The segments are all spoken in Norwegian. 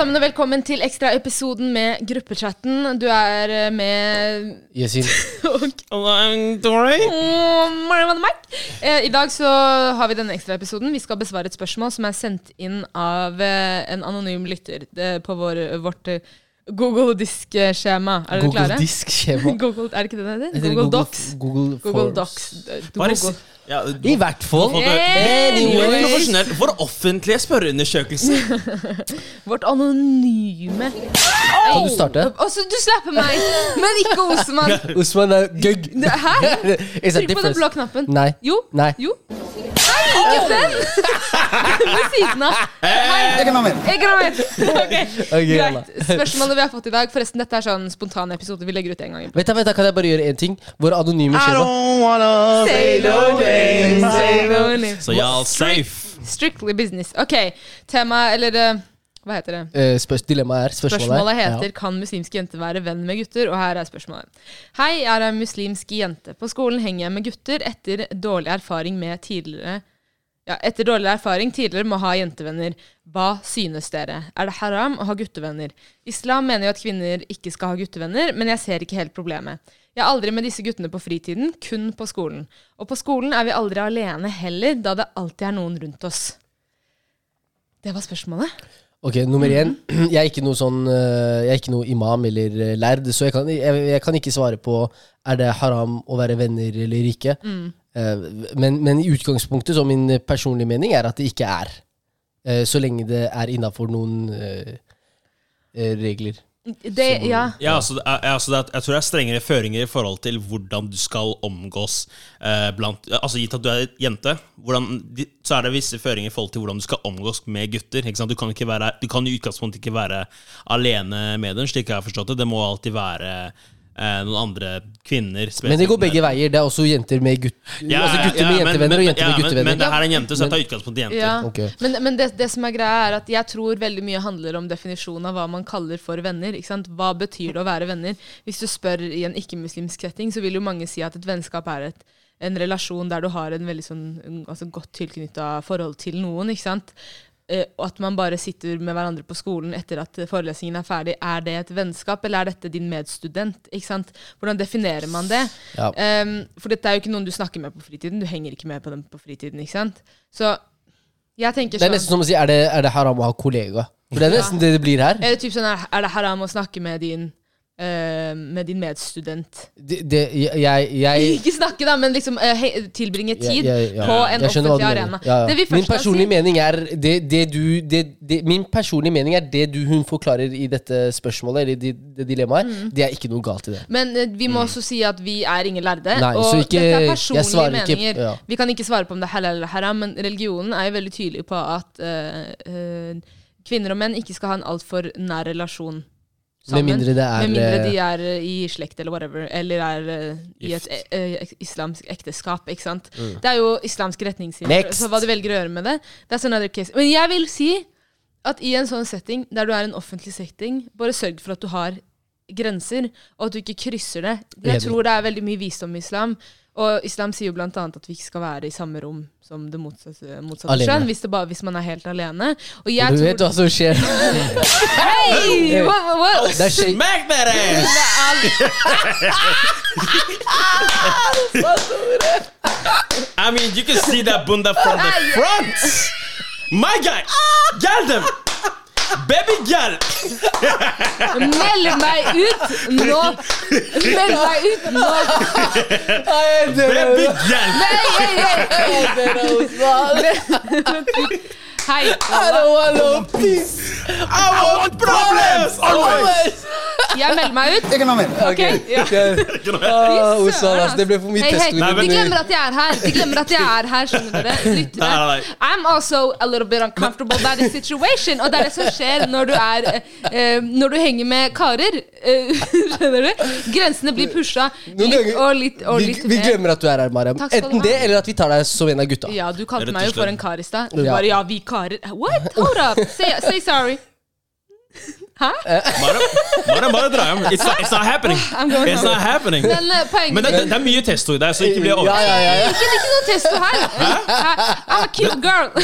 Sammen og velkommen til ekstraepisoden med gruppechatten. Du er eh, med Yesin. og Eh, I dag så har vi denne ekstraepisoden. Vi skal besvare et spørsmål som er sendt inn av eh, en anonym lytter på vår, vårt Google Disk-skjema. Er dere Google klare? Disk-skjema. Google, er det ikke det det heter? Google Docs. Google, Google Docs. Bare ja, I hvert fall. Profesjonelt. Vår offentlige spørreundersøkelse. Vårt anonyme Kan du starte? Altså, du slapper meg! Men ikke Osman. Osman er gøgg. Hæ? Trykk på den blå knappen. Nei. Jo. Nei. Jo. Hei, ikke den! Ved siden av. Hei. Økonomer. Ok, Ok, Okay. Greit. Spørsmålet vi har fått i dag Forresten, dette er sånn spontan episode vi legger ut en gang. Vet du, vet du, Kan jeg bare gjøre én ting? Vår anonyme skjer. Så safe. Strictly business. Ok, tema Eller eh, hva heter det? Eh, spørs, dilemmaet er Spørsmålet, Spørsmålet heter heter Kan muslimske jenter være venn med gutter? Og her er spørsmålet. Hei, jeg er en muslimsk jente. På skolen henger jeg med gutter etter dårlig erfaring med tidligere ja, etter dårlig erfaring tidligere med å ha jentevenner. Hva synes dere? Er det haram å ha guttevenner? Islam mener jo at kvinner ikke skal ha guttevenner, men jeg ser ikke helt problemet. Jeg er aldri med disse guttene på fritiden, kun på skolen. Og på skolen er vi aldri alene heller, da det alltid er noen rundt oss. Det var spørsmålet. Ok, nummer én. Jeg er ikke noe sånn eh, Jeg er ikke noe imam eller eh, lærd, så jeg kan, jeg, jeg kan ikke svare på Er det haram å være venner eller ikke. Mm. men, men i utgangspunktet, så min personlige mening, er at det ikke er. Eh, så lenge det er innafor noen eh, eh, regler. Det, ja. Ja, altså, altså, jeg tror det er strengere føringer i forhold til hvordan du skal omgås eh, blant Altså Gitt at du er jente, hvordan, så er det visse føringer i forhold til hvordan du skal omgås med gutter. Du kan, være, du kan i utgangspunktet ikke være alene med dem, slik jeg har forstått det. Det må alltid være eh, noen andre kvinner. Men det går begge veier. Det er også jenter med gutt, Ja, altså gutter ja, med jentevenner men- og jenter ja, med men- guttevenner. Men det her er en jente, så jeg tar utgangspunkt i jenter. Ja. Okay. Men, men det, det som er greia, er at jeg tror veldig mye handler om definisjonen av hva man kaller for venner. Ikke sant? Hva betyr det å være venner? Hvis du spør i en ikke-muslimsk setting, så vil jo mange si at et vennskap er et, en relasjon der du har en veldig sånn, altså godt tilknytta forhold til noen. ikke sant? Eh, og at man bare sitter med hverandre på skolen etter at forelesningen er ferdig. Er det et vennskap, eller er dette din medstudent? Hvordan definerer man det? Ja. Um, for dette er jo ikke noen du snakker med på fritiden. Du henger ikke med på dem på fritiden. ikke sant? Så jeg tenker Det er sånn nesten som å si er det, er det haram å ha kollega? For det er nesten det det blir her. Er det typ sånn, er det haram å snakke med din eh, med din medstudent? Det, det, jeg, jeg, Ikke snakke, da, men liksom uh, tilbringe tid ja, ja, ja. på en offentlig arena. Min personlige mening er det, det du det, det, Min personlige mening er det du hun forklarer i dette spørsmålet, eller det, det dilemmaet, Mm. det er ikke noe galt i det. Men uh, vi må også si at vi er ingen lærde. Nei, og ikke- dette er personlige meninger. ikke-. Vi kan ikke svare på om det er halal eller haram, men religionen er jo veldig tydelig på at kvinner og menn ikke skal ha en altfor nær relasjon Med mindre det er Med mindre eh, de er eh, i slekt eller whatever, eller er eh, i et eh, eh, islamsk ekteskap. ikke sant? Det er jo islamske retningslinjer. Mm. Så hva du velger å gjøre med det, that's another case. Men jeg vil si at i en sånn setting, der du er en offentlig setting, bare sørg for at du har grenser, og at du ikke krysser det. Jeg tror det er veldig mye visdom i islam. Og islam sier jo annet at vi ikke skal være i samme rom som det motsatte, motsatte kjønn, hvis, hvis man er helt alene. Og Du jeg vet hva som skjer. Hei! What, what, shake. Smack that ass! I mean, you can see that bunda from the front. My guy, gal them. Baby gal. Meld meg ut nå! Meld meg ut nå! Baby gal. Hei, hei, hei! Hei. I want problems always. Jeg melder meg ut. Ok, ja. Ah, det ble for mye hey. Nei, De glemmer at jeg er her. De glemmer at jeg er her, skjønner dere? Lyttere. I'm also a little bit uncomfortable by the situation. Og det er det som skjer når du er uh, Når du henger med karer. Uh, skjønner du? Grensene blir pusha litt og litt og Vi, litt vi vi glemmer at du er her, Mariam. Enten det, eller at vi tar deg som en av gutta. Ja, du kalte meg jo for en kar i stad. Du Ja. bare ja, vi karer. What? Hold up. Say, say sorry. Bare, bare, bare dra hjem. It's not, it's not happening. It's not happening. Men eh, Men det, det er mye testo i deg, så ikke bli overrasket. ja, ja, ja. Ikke, det ikke noe testo her. I'm a cute girl.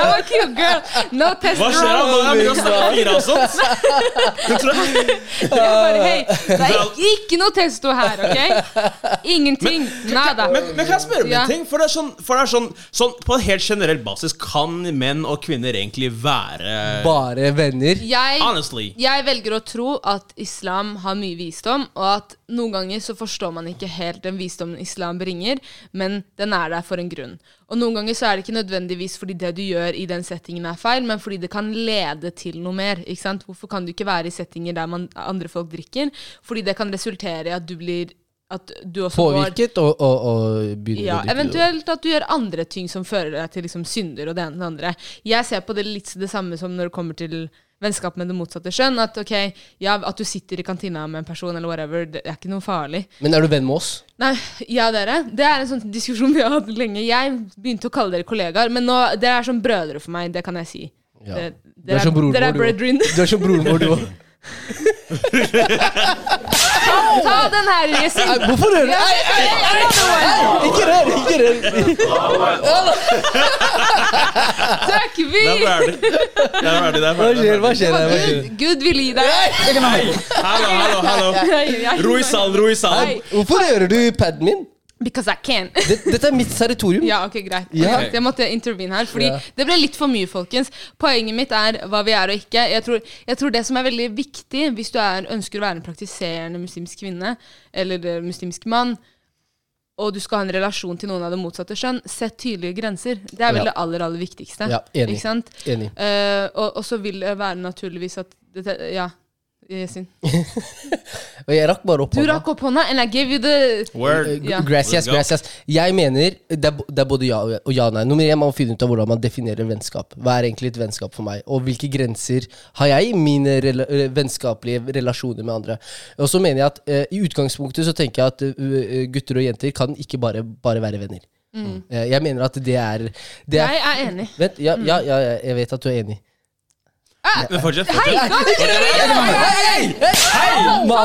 I'm a cute girl. No testo. Hva skjer da? Nå begynner det å snakke fire og sånt. Jeg bare, hei, det er ikke noe testo her, ok? Ingenting. Nada. men, men kan jeg spørre om en ting? For det er, sånn, for det er sånn, sånn På en helt generell basis, kan menn og kvinner egentlig være Bare venner. Jeg, Honestly. jeg velger å tro at islam har mye visdom, og at noen ganger så forstår man ikke helt den visdommen islam bringer, men den er der for en grunn. Og noen ganger så er det ikke nødvendigvis fordi det du gjør i den settingen er feil, men fordi det kan lede til noe mer. ikke sant? Hvorfor kan du ikke være i settinger der man, andre folk drikker? Fordi det kan resultere i at du blir at du også går Påvirket og, og, og begynner ja, å drikke. eventuelt at du gjør andre ting som fører deg til liksom synder og det ene og det andre. Jeg ser på det litt det samme som når det kommer til vennskap med det motsatte skjønn. At ok, ja, at du sitter i kantina med en person eller whatever, det er ikke noe farlig. Men er du venn med oss? Nei, ja dere, det er en sånn diskusjon vi har hatt lenge. Jeg begynte å kalle dere kollegaer, men nå, dere er som brødre for meg, det kan jeg si. Ja. Dere, Du er som broren vår, du også. Du er som broren vår, du òg. Ta den her, Yesin! Hvorfor rører du Ei, ei, ei, ei, Ikke rør! Ikke rør! Takk, vi! Det er ferdig. Det ferdig. Hva skjer? Hva skjer? Hva skjer? Gud, Gud vil gi deg. Hallo, hallo, hallo. Ro i salen, ro i salen. Hvorfor rører du paden min? Because I can. Det- Dette er mitt territorium. Ja, ok, greit. Ja. Jeg måtte intervene her, fordi yeah. det ble litt for mye, folkens. Poenget mitt er hva vi er og ikke. Jeg tror, jeg tror det som er veldig viktig hvis du er, ønsker å være en praktiserende muslimsk kvinne eller eh, muslimsk mann, og du skal ha en relasjon til noen av det motsatte skjønn, sett tydelige grenser. Det er vel Ja. det aller, aller viktigste. Ja, enig. Ikke sant? Enig. Uh, og, og så vil det være naturligvis at det, Ja. Yesin. Og jeg rakk bare opp Du hånda. rakk opp hånda, and I gave you the Word. Eh, Ja. Gracias, gracias. Jeg mener det er, bo- det er både ja og ja og nei. Nummer én, man må finne ut av hvordan man definerer vennskap. Hva er egentlig et vennskap for meg? Og hvilke grenser har jeg i mine rela eh, vennskapelige relasjoner med andre? Og så mener jeg at eh, i utgangspunktet så tenker jeg at eh, gutter og jenter kan ikke bare, bare være venner. Eh, jeg mener at det er, det er Jeg er enig. Vent, ja, ja, ja, ja, jeg vet at du er enig. Men fortsett. Hei! fortsett. du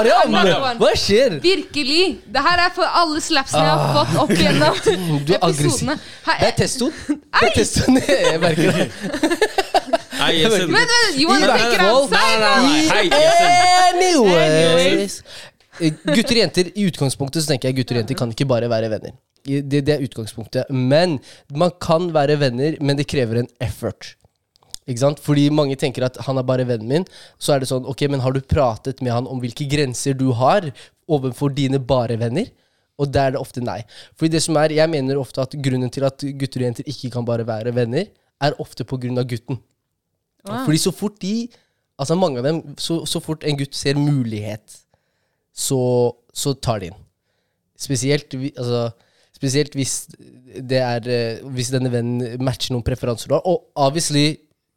gjøre? Mariam! Hva skjer? Virkelig! Det her er for alle slapsene jeg har fått opp gjennom Ah. Du er aggressiv. episodene. Hei, Det er testoen. Det er testoen. Jeg merker det. Hei, vent, you wanna take it outside? Nei? Hei. Anyways. Eh, Gutter og jenter, I utgangspunktet så tenker jeg gutter og jenter kan ikke bare være venner. I- Det, det er utgangspunktet. Men man kan være venner, men det krever en effort. Ikke sant? Fordi mange tenker at han er bare vennen min. Så er det sånn, ok, men har du pratet med han om hvilke grenser du har overfor dine bare venner? Og der er det ofte nei. Fordi det som er, jeg mener ofte at grunnen til at gutter og jenter ikke kan bare være venner, er ofte på grunn av gutten. Wow. Fordi så fort de Altså mange av dem Så, så fort en gutt ser mulighet, så, så tar de inn. Spesielt, altså, spesielt hvis det er eh, Hvis denne vennen matcher noen preferanser du har. Og obviously,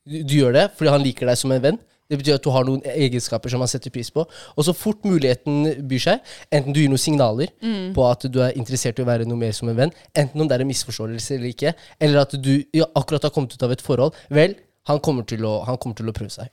du, gjør det fordi han liker deg som en venn. Det betyr at du har noen egenskaper som han setter pris på. Og så fort muligheten byr seg, enten du gir noen signaler på at du er interessert i å være noe mer som en venn, enten om det er en misforståelse eller ikke, eller at du ja, akkurat har kommet ut av et forhold, vel, han kommer til å, han kommer til å prøve seg.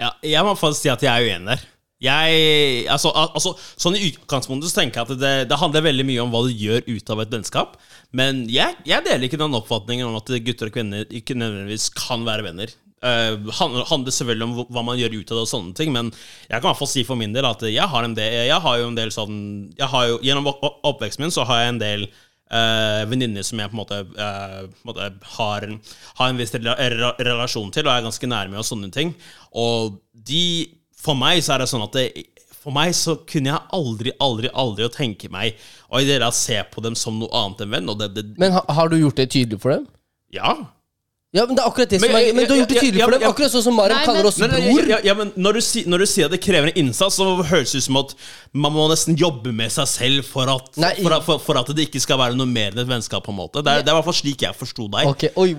Ja, jeg må faktisk si at jeg er uenig der. Jeg, altså, altså, sånn I utgangspunktet så tenker jeg at det, det handler veldig mye om hva du gjør ut av et vennskap. Men jeg, jeg deler ikke den oppfatningen om at gutter og kvinner ikke nødvendigvis kan være venner. Uh, handler, selvfølgelig om hva- man gjør ut av det, og sånne ting men jeg kan i hvert fall si for min del at jeg har, en del, jeg har jo en del sånn jo, Gjennom opp- opp- oppveksten min så har jeg en del uh, venninner som jeg på en måte, uh, måte har, har en viss rela rela- relasjon til og er ganske nærme og sånne ting. Og de For meg så er det sånn at det, for meg så kunne jeg aldri, aldri, aldri å tenke meg å se på dem som noe annet enn venn. Og det, det, Men har, har du gjort det tydelig for dem? ja. Ja, men det er akkurat det som Men- er Men du har gjort det ja, tydelig ja, for dem. Akkurat sånn som Mariam kaller oss bror. ja, ja, men når du, si, når du sier at det krever en innsats, så høres det ut som at man må nesten jobbe med seg selv for at, Nei, for, for, for at det ikke skal være noe mer enn et vennskap. på en måte Det er, det er i hvert fall slik jeg forsto deg. Ok, oi,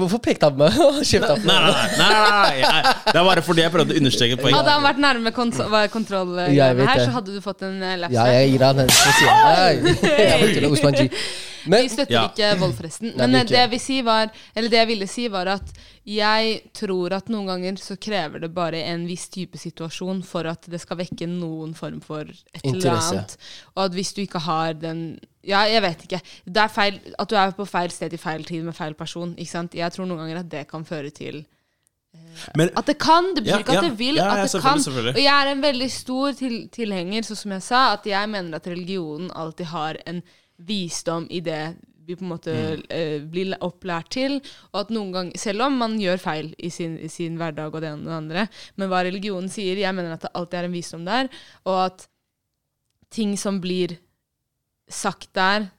Hvorfor pekte han på meg? Kjefta på Nei, meg. nei, nei, nei, nei, nei, nei. Det er bare fordi jeg prøvde å understreke Hadde han vært nærme kont kontroll her, så hadde du fått en uh, Ja, jeg gir han en spesiell. Jeg vet ikke, Osman G. Men- vi støtter Ja. ikke vold, forresten. Men vi eh, det jeg vil si var Eller det jeg ville si, var at jeg tror at noen ganger så krever det bare en viss type situasjon for at det skal vekke noen form for et eller annet. Og at hvis du ikke har den Ja, jeg vet ikke. Det er feil At du er på feil sted i feil tid med feil person. Ikke sant? Jeg tror noen ganger at det kan føre til Men At det kan, det betyr Ja, ikke at det vil. Ja, ja, at det kan. Og jeg er en veldig stor til, tilhenger, så som jeg sa, at jeg mener at religionen alltid har en visdom i det vi på en måte Mm. eh, blir opplært til. Og at noen ganger, Selv om man gjør feil i sin, i sin hverdag og det ene og det andre, men hva religionen sier, jeg mener at det alltid er en visdom der, og at ting som blir sagt der,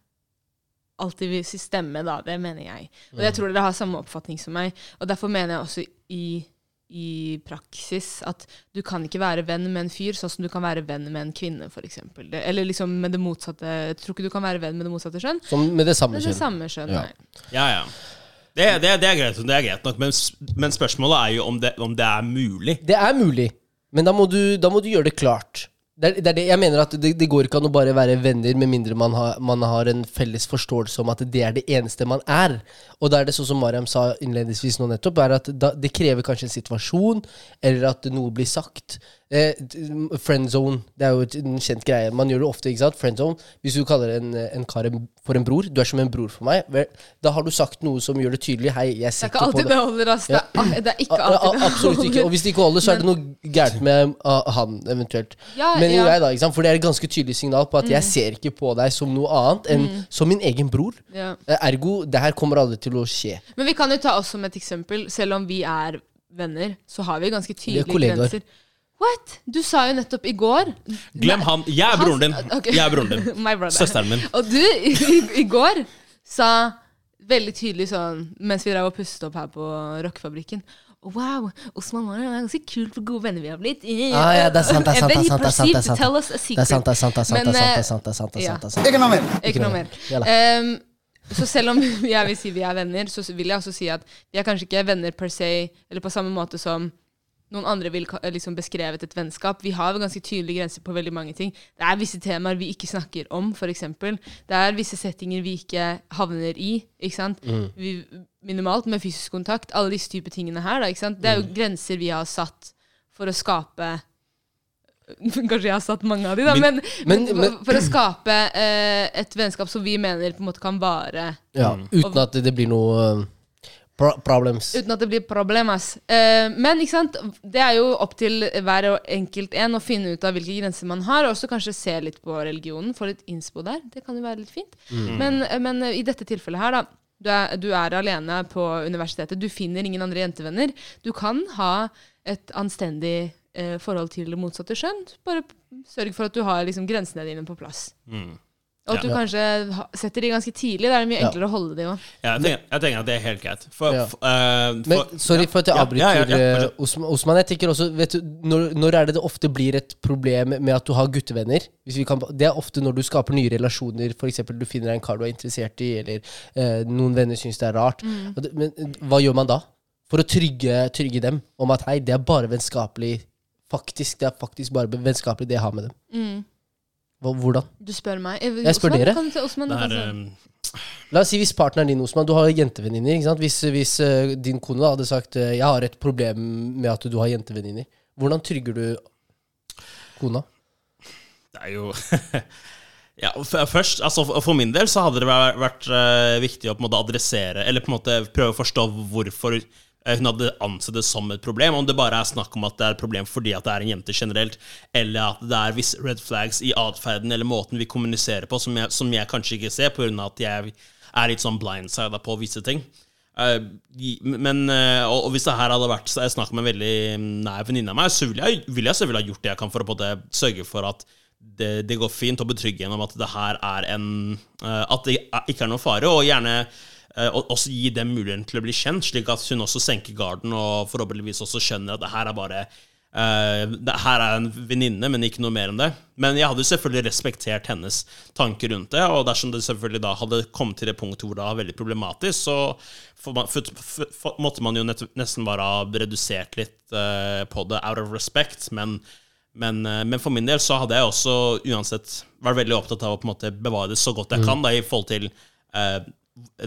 alltid vil stemme, da. Det mener jeg. Og jeg tror dere har samme oppfatning som meg. Og derfor mener jeg også i, i praksis at du kan ikke være venn med en fyr sånn som du kan være venn med en kvinne, f.eks. Eller liksom med det motsatte Jeg tror ikke du kan være venn med det motsatte skjønn. Som med det samme Men det samme skjønn, Ja. Ja, ja. Det, det, det, er greit, det er greit nok, men, men spørsmålet er jo om det, om det er mulig. Det er mulig, men da må du, da må du gjøre det klart. Det er, det er det jeg mener at det, det går ikke an å bare være venner med mindre man har, man har en felles forståelse om at det er det eneste man er. Og da er det sånn som Mariam sa innledningsvis nå nettopp, er at da, det krever kanskje en situasjon, eller at noe blir sagt. Eh, t- friend zone, det er jo en kjent greie. Man gjør det ofte, ikke sant? Friend zone. Hvis du kaller en, en kar for en bror, du er som en bror for meg, vel, da har du sagt noe som gjør det tydelig. Hei, jeg Det er ser ikke ikke på alltid det. det holder, ass. Det er, det er ikke alltid det Absolutt ikke. Og hvis det ikke holder, så er det noe gærent med han, eventuelt. Ja, Men ja. jeg da, ikke sant? For det er et ganske tydelig signal på at jeg ser ikke på deg som noe annet enn som min egen bror. Ja. Eh, Ergo, det her kommer aldri til å skje. Men vi kan jo ta oss som et eksempel. Selv om vi er venner, så har vi ganske tydelige grenser. What? Du sa jo nettopp i går Glem han. Jeg er broren din. Okay. Jeg er broren din. My brother. Søsteren min. Og du i, i, går sa veldig tydelig sånn mens vi drev og pustet opp her på rockefabrikken Wow, Osman Mara er ganske kult for gode venner vi har blitt. Ah, ja, det er sant, det er sant, det er sant, det er sant, det er sant. Det er sant, det er sant, det er sant. Er eh, er er er er. Ikke noe mer. Ikke noe mer. Ehm, så selv om jeg vil si vi er venner, så vil jeg også si at vi er kanskje ikke venner per se, eller på samme måte som noen andre vil liksom beskrevet et vennskap. Vi har ganske tydelige grenser på veldig mange ting. Det er visse temaer vi ikke snakker om, f.eks. Det er visse settinger vi ikke havner i. ikke sant? Vi, minimalt med fysisk kontakt. Alle disse typer tingene her. Da, ikke sant? Det er jo grenser vi har satt for å skape Kanskje jeg har satt mange av de, da, men, Men- men, men- for å skape eh, et vennskap som vi mener på en måte kan vare Ja, uten at det blir noe um, pro problems. uten at det blir problemas. Eh, men ikke sant? det er jo opp til hver enkelt en å finne ut av hvilke grenser man har, og også kanskje se litt på religionen, få litt innspo der. Det kan jo være litt fint. Men, men i dette tilfellet her, da. Du er, du er alene på universitetet. Du finner ingen andre jentevenner. Du kan ha et anstendig eh, forhold til det motsatte skjønn. Bare sørg for at du har liksom, grensene dine på plass. Mm. Og at Ja. du kanskje setter de ganske tidlig. Da er det mye Ja. enklere å holde de òg. Ja, jeg, jeg tenker at det er helt greit. For, Ja. uh, eh, Men sorry for at jeg avbryter, ja, ja, ja, eh, Osman, Osman. Jeg tenker også, vet du, når, når er det det ofte blir et problem med at du har guttevenner? Hvis vi kan, det er ofte når du skaper nye relasjoner. F.eks. du finner en kar du er interessert i, eller uh, noen venner syns det er rart. Mm. men hva gjør man da? For å trygge, trygge dem om at hei, det er bare vennskapelig. Faktisk, Det er faktisk bare vennskapelig det jeg har med dem. Hva, hvordan? Du spør meg. Jeg, Jeg spør Osman, dere. Kan du Osman, det du er, eh, La oss si hvis partneren din, Osman, du har jentevenninner. ikke sant? Hvis, hvis uh, din kone da hadde sagt uh, 'jeg har et problem med at du har jentevenninner', hvordan trygger du kona? Det er jo Ja, først, altså for- min del så hadde det vært, vært uh, viktig å på en måte adressere Eller på en måte prøve å forstå hvorfor eh, hun hadde ansett det som et problem. Om det bare er snakk om at det er et problem fordi at det er en jente generelt, eller at det er visse red flags i atferden eller måten vi kommuniserer på, som jeg, som jeg kanskje ikke ser, pga. at jeg er litt sånn blindsida på visse ting. Eh, men, eh, og, hvis det her hadde vært så- snakk om en veldig nær venninne av meg, så ville jeg, vil jeg selvfølgelig ha gjort det jeg kan for å både sørge for at det, det går fint å betrygge henne om at det her er en eh, At det ikke er noen fare, og gjerne eh, og også gi dem muligheten til å bli kjent, slik at hun også senker garden og forhåpentligvis også skjønner at det her er bare Uh, det her er en venninne, men ikke noe mer enn det. Men jeg hadde jo selvfølgelig respektert hennes tanker rundt det, og dersom det selvfølgelig da hadde kommet til det punktet hvor det var veldig problematisk, så man, for, for, for, måtte man jo nett, nesten bare ha redusert litt uh, på det out of respect, men men, uh, men for min del så hadde jeg også uansett vært veldig opptatt av å på en måte bevare det så godt jeg kan da, i forhold til eh,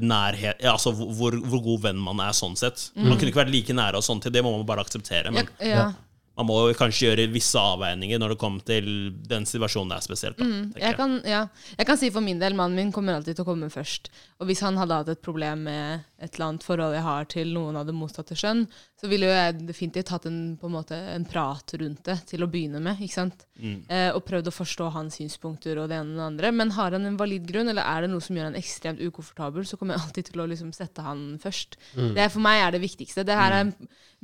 nærhet Altså hvor, hvor god venn man er sånn sett. Mm. Man kunne ikke vært like nære, og sånn til det må man bare akseptere. Men Ja, ja. Man må jo kanskje gjøre visse avveininger når det kommer til den situasjonen det er spesielt. Da, Mm, Jeg kan, ja. jeg kan si for min del, mannen min kommer alltid til å komme først. Og hvis han hadde hatt et problem med et eller annet forhold jeg har til noen av det motsatte skjønn, så ville jo jeg definitivt hatt en, på en, måte, en prat rundt det til å begynne med. ikke sant? Eh, og prøvd å forstå hans synspunkter og det ene og det andre. Men har han en valid grunn, eller er det noe som gjør han ekstremt ukomfortabel, så kommer jeg alltid til å liksom sette han først. Det For meg er det viktigste. Det her er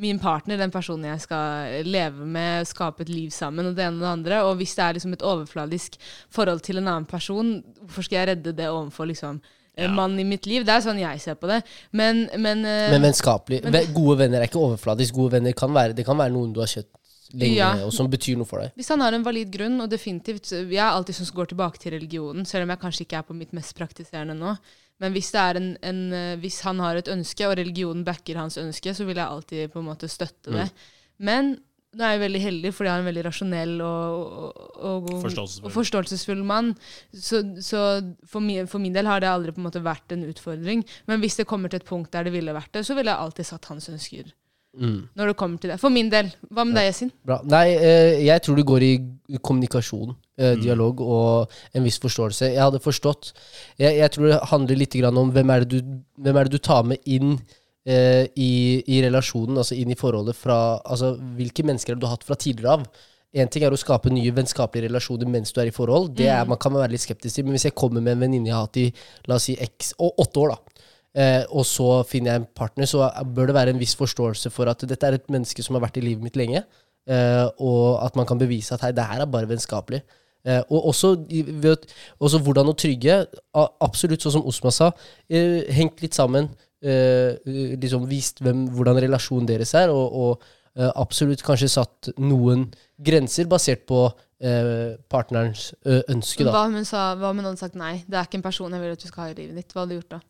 min partner, den personen jeg skal leve med, skape et liv sammen, og det ene og det andre. Og hvis det er liksom et overfladisk forhold til en annen person, hvorfor skal jeg redde det overfor liksom Ja. mannen i mitt liv? Det er sånn jeg ser på det. Men, men, eh, Men vennskapelig. Men, Gode venner er ikke overfladisk. Gode venner kan være, det kan være noen du har kjøtt lenge, Ja. og som betyr noe for deg. Hvis han har en valid grunn, og definitivt Jeg er alltid sånn som går tilbake til religionen, selv om jeg kanskje ikke er på mitt mest praktiserende nå. Men hvis, det er en, en, eh, hvis han har et ønske, og religionen backer hans ønske, så vil jeg alltid på en måte støtte det. Men nå er jeg veldig heldig, fordi jeg har en veldig rasjonell og, og, og, Forståelsesfull. og forståelsesfull mann. Så, så for, min, for min del har det aldri på en måte vært en utfordring. Men hvis det kommer til et punkt der det ville vært det, så ville jeg alltid satt hans ønsker. Når det kommer til det. For min del. Hva med deg, Yasin? Bra. Nei, eh, jeg tror det går i kommunikasjon, eh, dialog og en viss forståelse. Jeg hadde forstått Jeg, jeg tror det handler litt grann om hvem er det du, hvem er det du tar med inn eh, i, i relasjonen, altså inn i forholdet fra Altså hvilke mennesker har du hatt fra tidligere av? En ting er å skape nye vennskapelige relasjoner mens du er i forhold. Det er, Man kan være litt skeptisk til, men hvis jeg kommer med en venninne jeg har hatt i la oss si x, og åtte år, da, eh, og så finner jeg en partner, så bør det være en viss forståelse for at dette er et menneske som har vært i livet mitt lenge, eh, og at man kan bevise at hei, det her er bare vennskapelig. Eh, og også, ved, også hvordan å trygge. Absolutt, sånn som Osma sa. Eh, hengt litt sammen. Eh, liksom vist hvem, hvordan relasjonen deres er, og, og eh, absolutt kanskje satt noen grenser basert på eh, partnerens ønske. da. Hva om hun sa, hva om hun hadde sagt nei? Det er ikke en person jeg vil at du skal ha i livet ditt. Hva hadde du gjort da?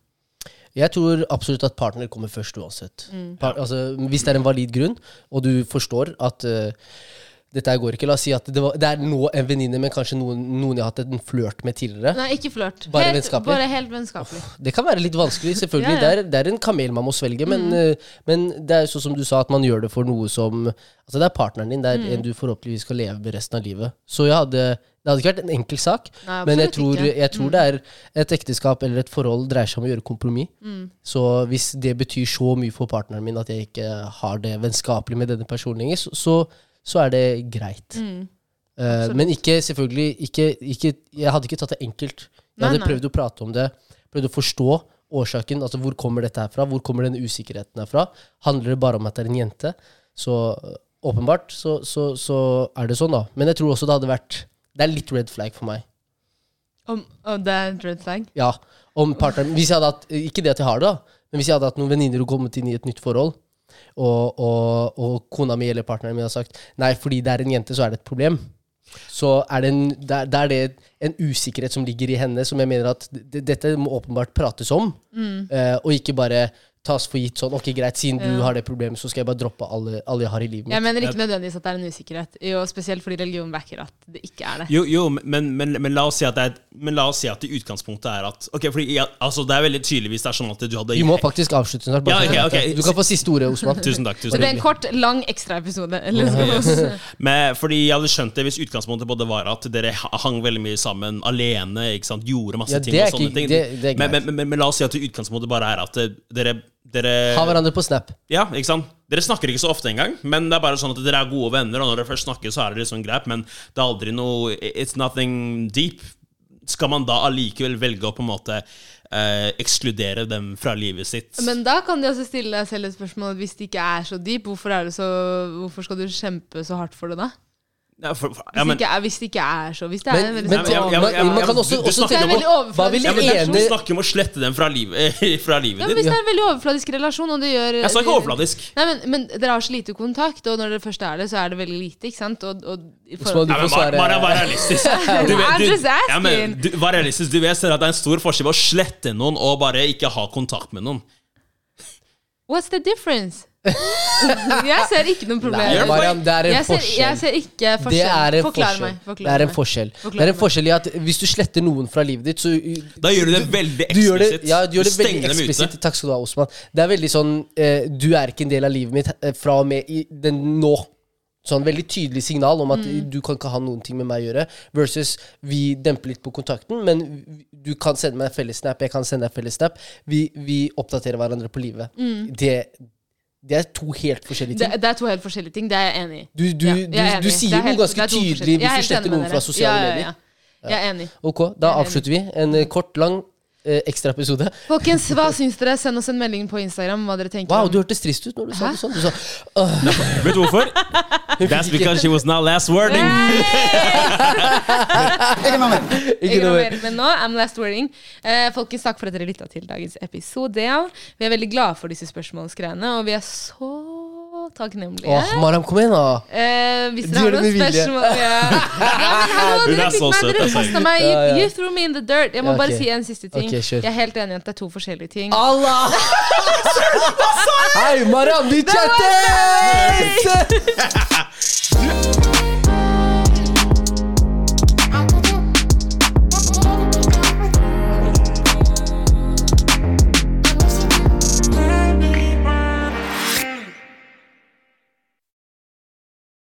Jeg tror absolutt at partner kommer først uansett. Mm. Par, altså, hvis det er en valid grunn, og du forstår at eh, dette går ikke La oss si at det, var, det er nå en venninne, men kanskje noen, noen jeg har hatt en flørt med tidligere. Nei, ikke flørt. Bare helt, vennskapelig? Bare helt vennskapelig. Det kan være litt vanskelig, selvfølgelig. Ja, ja. Det, er, det er en kamel man må svelge, men, eh, men det er sånn som du sa, at man gjør det for noe som Altså, det er partneren din, det er en du forhåpentligvis skal leve med resten av livet. Så jeg hadde Det hadde ikke vært en enkel sak, Nei, men jeg tror, jeg tror det er et ekteskap eller et forhold dreier seg om å gjøre kompromiss. Så hvis det betyr så mye for partneren min at jeg ikke har det vennskapelig med denne personen lenger, så, så, så er det greit. Mm. Uh, men ikke selvfølgelig ikke, ikke, Jeg hadde ikke tatt det enkelt. Jeg hadde nei. prøvd å prate om det, prøvd å forstå årsaken. Altså hvor kommer dette her fra? Hvor kommer denne usikkerheten her fra? Handler det bare om at det er en jente? Så øh, åpenbart så, så, så er det sånn, da. Men jeg tror også det hadde vært Det er litt red flag for meg. Om, om det er en red flag? Ja, om partneren Hvis jeg hadde hatt Ikke det at jeg har det, da, men hvis jeg hadde hatt noen venninner og kommet inn i et nytt forhold, og, og, og kona mi eller partneren min har sagt nei, fordi det er en jente, så er det et problem, så er det en, da er- er det en usikkerhet som ligger i henne, som jeg mener at dette må åpenbart prates om, eh, og ikke bare tas for gitt sånn Ok, greit, siden du har det problemet, så skal jeg bare droppe alle, alle jeg har i livet mitt. Jeg mener ikke nødvendigvis at det er en usikkerhet. Jo, Spesielt fordi religion backer at det ikke er det. Jo, jo men, men, men, la oss si at det er, men la oss si at det i utgangspunktet er at Ok, fordi ja, altså Det er veldig tydelig hvis det er sånn at du hadde Vi må faktisk avslutte snart. Ja, okay, ok, ok. Du kan få siste ordet, Osman. Tusen takk. Tusen det er en kort, lang ekstraepisode. Eller? Men, fordi jeg hadde skjønt det hvis utgangspunktet både var at dere hang veldig mye sammen alene, ikke sant? gjorde masse Ja, ting og sånne ikke- ting. det- det men, greit. men, men, men la oss si at utgangspunktet bare er at det- dere, dere Ha hverandre på Snap. Ja, ikke sant? Dere snakker ikke så ofte engang, men det er bare sånn at dere er gode venner, og når dere først snakker, så er det liksom greit, men det er aldri noe It's nothing deep. Skal man da allikevel velge å på en måte eh, ekskludere dem fra livet sitt? Men da kan de også stille deg selv et spørsmål hvis det ikke er så deep. Hvorfor, er det så, hvorfor skal du kjempe så hardt for det da? Ja, for, for, ja, men, det, ikke er, hvis det ikke er så. Hvis det Men- er en veldig men- sånn ja, ja, man- ja, man ja, kan men også- du- du snakker er om å- men det slette dem fra livet. Fra livet Ja, ditt. hvis det er en veldig overfladisk relasjon, og det gjør Jeg sa ikke overfladisk. Nei, men, men dere har så lite kontakt, og når dere først er det, så er det veldig lite, ikke sant? Og, og forhold Ja, men bare vær realistisk. Du vet, du, ja, men, du, vær realistisk. Du vet selv at det er en stor forskjell på å slette noen og bare ikke ha kontakt med noen. What's the difference? Jeg ser ikke noen problemer. Nei, Mariam, det er en jeg, ser, forskjell. jeg ser ikke Det forskjell. er en Forklar forskjell. meg. Forklar det er en meg. forskjell. Forklar det er en meg. forskjell i at hvis du sletter noen fra livet ditt, så Da gjør du det veldig du gjør det, eksplisitt. ja, du gjør det veldig stenger dem ute. eksplisitt. Takk skal du ha, Osman. Det er veldig sånn eh, Du er ikke en del av livet mitt eh, fra og med i den nå. Sånn veldig tydelig signal om at Mm. du kan ikke ha noen ting med meg å gjøre. Versus vi demper litt på kontakten, men du kan sende meg en fellessnap, jeg kan sende deg fellessnap. Vi, vi oppdaterer hverandre på livet. Det, det er to helt forskjellige ting. det er to helt forskjellige ting. Det er jeg enig i. Du, du, Ja, du, du sier helt, noe ganske det tydelig hvis du sletter noen fra sosiale ja, ja, medier. Ja. Jeg er enig. Ok, da er avslutter vi en eh, kort, lang ekstraepisode. Folkens, hva syns dere? Send oss en melding på Instagram hva dere tenker Wow, om du hørtes trist ut når du sa det sånn. Du sa «Åh, Vet du hvorfor? That's because she was not last wording. Ikke Ikke noe noe mer. mer. Men nå, I'm last wording. Eh, folkens, takk for at dere lytta til dagens episode. Vi er veldig glade for disse spørsmålsgreiene, og vi er så takknemlige. Åh, Mariam, kom igjen, da. Eh, hvis Du dere har noen spørsmål ja. ja, men hallo, Hun dere er fikk så meg, søt, dere altså. meg you, Ja, ja. you threw me in the dirt. Jeg må Ja, bare ok. si en siste ting. Ok, kjør. Jeg er helt enig i at det er to forskjellige ting. Allah! Hei, Mariam, vi chattes!